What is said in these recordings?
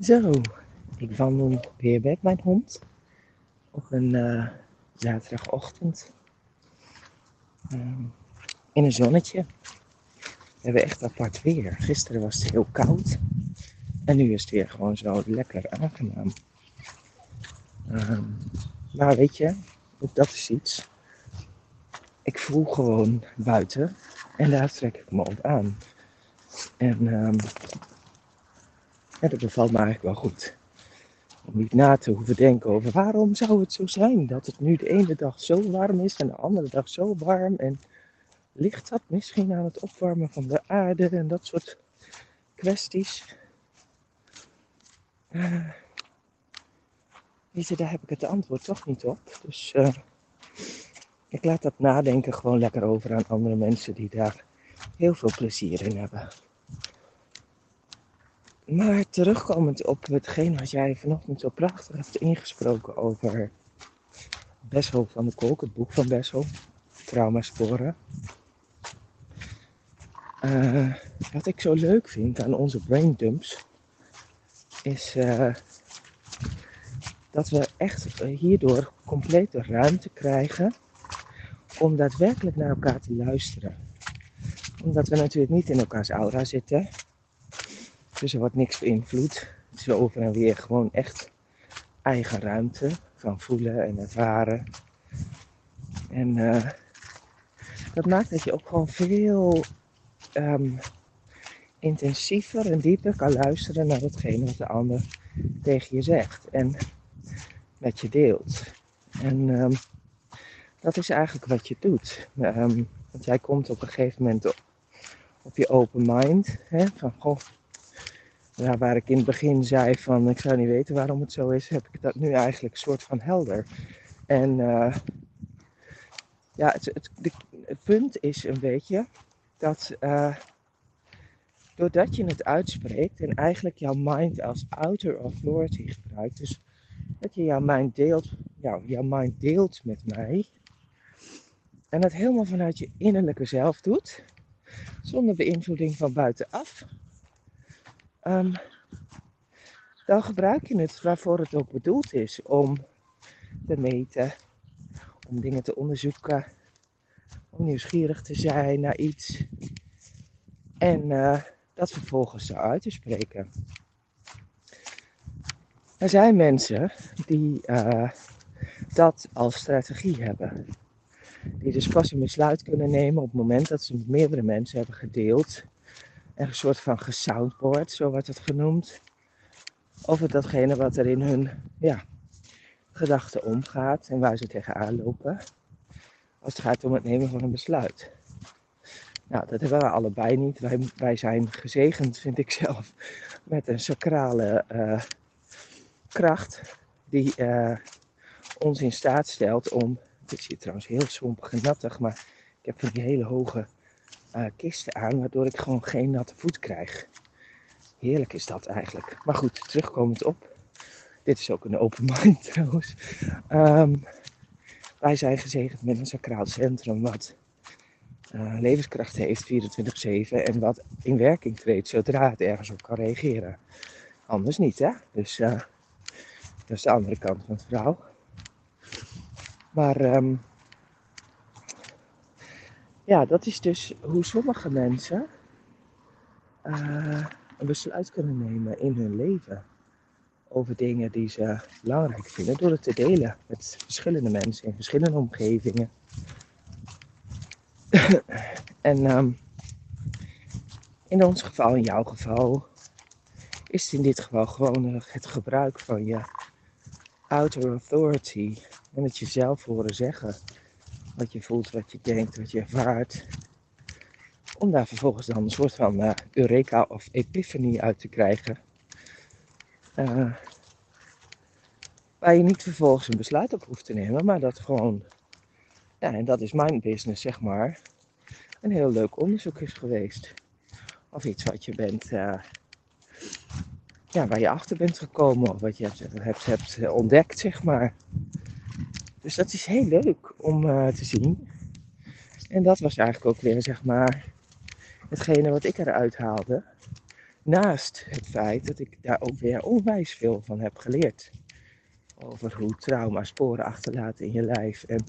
Zo, ik wandel weer met mijn hond op een uh, zaterdagochtend uh, in een zonnetje. We hebben echt apart weer. Gisteren was het heel koud en nu is het weer gewoon zo lekker aangenaam. Uh, maar weet je, ook dat is iets. Ik voel gewoon buiten en daar trek ik me op aan. En um, ja, dat bevalt me eigenlijk wel goed. Om niet na te hoeven denken over waarom zou het zo zijn dat het nu de ene dag zo warm is en de andere dag zo warm. En ligt dat misschien aan het opwarmen van de aarde en dat soort kwesties. Uh, daar heb ik het antwoord toch niet op. Dus uh, ik laat dat nadenken gewoon lekker over aan andere mensen die daar heel veel plezier in hebben. Maar terugkomend op hetgeen wat jij vanochtend zo prachtig hebt ingesproken over Bessel van de Kolk, het boek van Bessel, Traumasporen. Uh, wat ik zo leuk vind aan onze braindumps is uh, dat we echt hierdoor complete ruimte krijgen om daadwerkelijk naar elkaar te luisteren. Omdat we natuurlijk niet in elkaars aura zitten. Dus er wordt niks beïnvloed. Het is over en weer gewoon echt eigen ruimte van voelen en ervaren. En uh, dat maakt dat je ook gewoon veel um, intensiever en dieper kan luisteren naar hetgene wat de ander tegen je zegt en met je deelt. En um, dat is eigenlijk wat je doet. Um, want jij komt op een gegeven moment op, op je open mind. Hè, van goh, ja, waar ik in het begin zei van ik zou niet weten waarom het zo is, heb ik dat nu eigenlijk soort van helder. En uh, ja, het, het, punt is een beetje dat uh, doordat je het uitspreekt en eigenlijk jouw mind als outer authority gebruikt, dus dat je jouw mind deelt, jou, jouw mind deelt met mij en dat helemaal vanuit je innerlijke zelf doet, zonder beïnvloeding van buitenaf, um, dan gebruik je het waarvoor het ook bedoeld is. Om te meten, om dingen te onderzoeken, om nieuwsgierig te zijn naar iets. En uh, dat vervolgens uit te spreken. Er zijn mensen die uh, dat als strategie hebben. Die dus pas een besluit kunnen nemen op het moment dat ze met meerdere mensen hebben gedeeld een soort van gesoundboard, zo wordt het genoemd. Over datgene wat er in hun ja, gedachten omgaat en waar ze tegenaan lopen. Als het gaat om het nemen van een besluit. Nou, dat hebben we allebei niet. Wij, wij zijn gezegend, vind ik zelf, met een sacrale uh, kracht die uh, ons in staat stelt om. Is hier trouwens heel sompig en nattig, maar ik heb van die hele hoge uh, kisten aan, waardoor ik gewoon geen natte voet krijg. Heerlijk is dat eigenlijk. Maar goed, terugkomend op. Dit is ook een open mind trouwens. Um, wij zijn gezegend met een sacraal centrum wat uh, levenskracht heeft 24-7 en wat in werking treedt zodra het ergens op kan reageren. Anders niet, hè? Dus uh, dat is de andere kant van het verhaal. Maar um, ja, dat is dus hoe sommige mensen uh, een besluit kunnen nemen in hun leven. Over dingen die ze belangrijk vinden. Door het te delen met verschillende mensen in verschillende omgevingen. en um, in ons geval, in jouw geval, is het in dit geval gewoon het gebruik van je outer authority. En het jezelf horen zeggen wat je voelt, wat je denkt, wat je ervaart. Om daar vervolgens dan een soort van uh, eureka of epiphany uit te krijgen. Uh, waar je niet vervolgens een besluit op hoeft te nemen, maar dat gewoon, ja, en dat is mijn business zeg maar, een heel leuk onderzoek is geweest. Of iets wat je bent, uh, ja, waar je achter bent gekomen, of wat je hebt, hebt, hebt ontdekt zeg maar. Dus dat is heel leuk om uh, te zien. En dat was eigenlijk ook weer, zeg maar, hetgene wat ik eruit haalde. Naast het feit dat ik daar ook weer onwijs veel van heb geleerd. Over hoe trauma sporen achterlaten in je lijf. En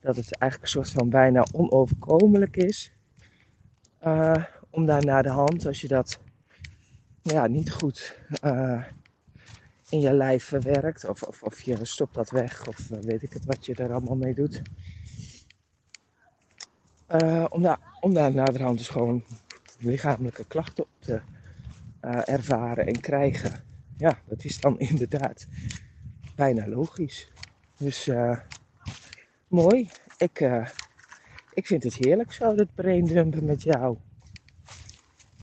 dat het eigenlijk een soort van bijna onoverkomelijk is. Uh, om daar naar de hand, als je dat ja, niet goed uh, in je lijf verwerkt. Of, of, of je stopt dat weg. Of uh, weet ik het wat je er allemaal mee doet. om, daar, om daar naderhand dus gewoon lichamelijke klachten op te ervaren en krijgen. Ja, dat is dan inderdaad bijna logisch. Dus mooi. Ik, ik vind het heerlijk zo, dat braindumpen met jou.